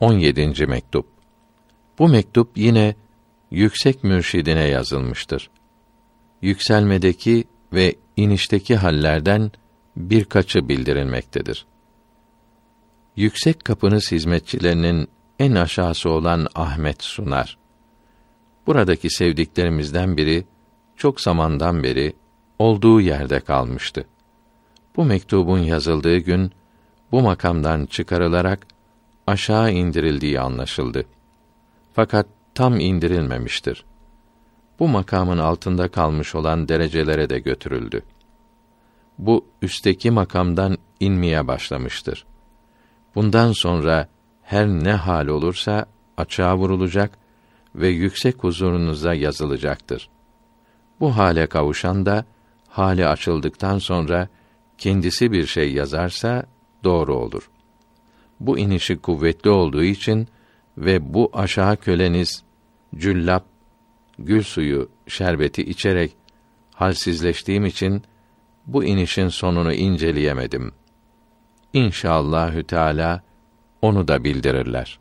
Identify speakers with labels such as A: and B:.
A: 17. mektup. Bu mektup yine yüksek mürşidine yazılmıştır. Yükselmedeki ve inişteki hallerden birkaçı bildirilmektedir. Yüksek kapınız hizmetçilerinin en aşağısı olan Ahmet Sunar. Buradaki sevdiklerimizden biri çok zamandan beri olduğu yerde kalmıştı. Bu mektubun yazıldığı gün bu makamdan çıkarılarak aşağı indirildiği anlaşıldı. Fakat tam indirilmemiştir. Bu makamın altında kalmış olan derecelere de götürüldü. Bu üstteki makamdan inmeye başlamıştır. Bundan sonra her ne hal olursa açığa vurulacak ve yüksek huzurunuza yazılacaktır. Bu hale kavuşan da hali açıldıktan sonra kendisi bir şey yazarsa doğru olur. Bu inişi kuvvetli olduğu için ve bu aşağı köleniz cüllap gül suyu şerbeti içerek halsizleştiğim için bu inişin sonunu inceleyemedim. İnşallahü Teala onu da bildirirler.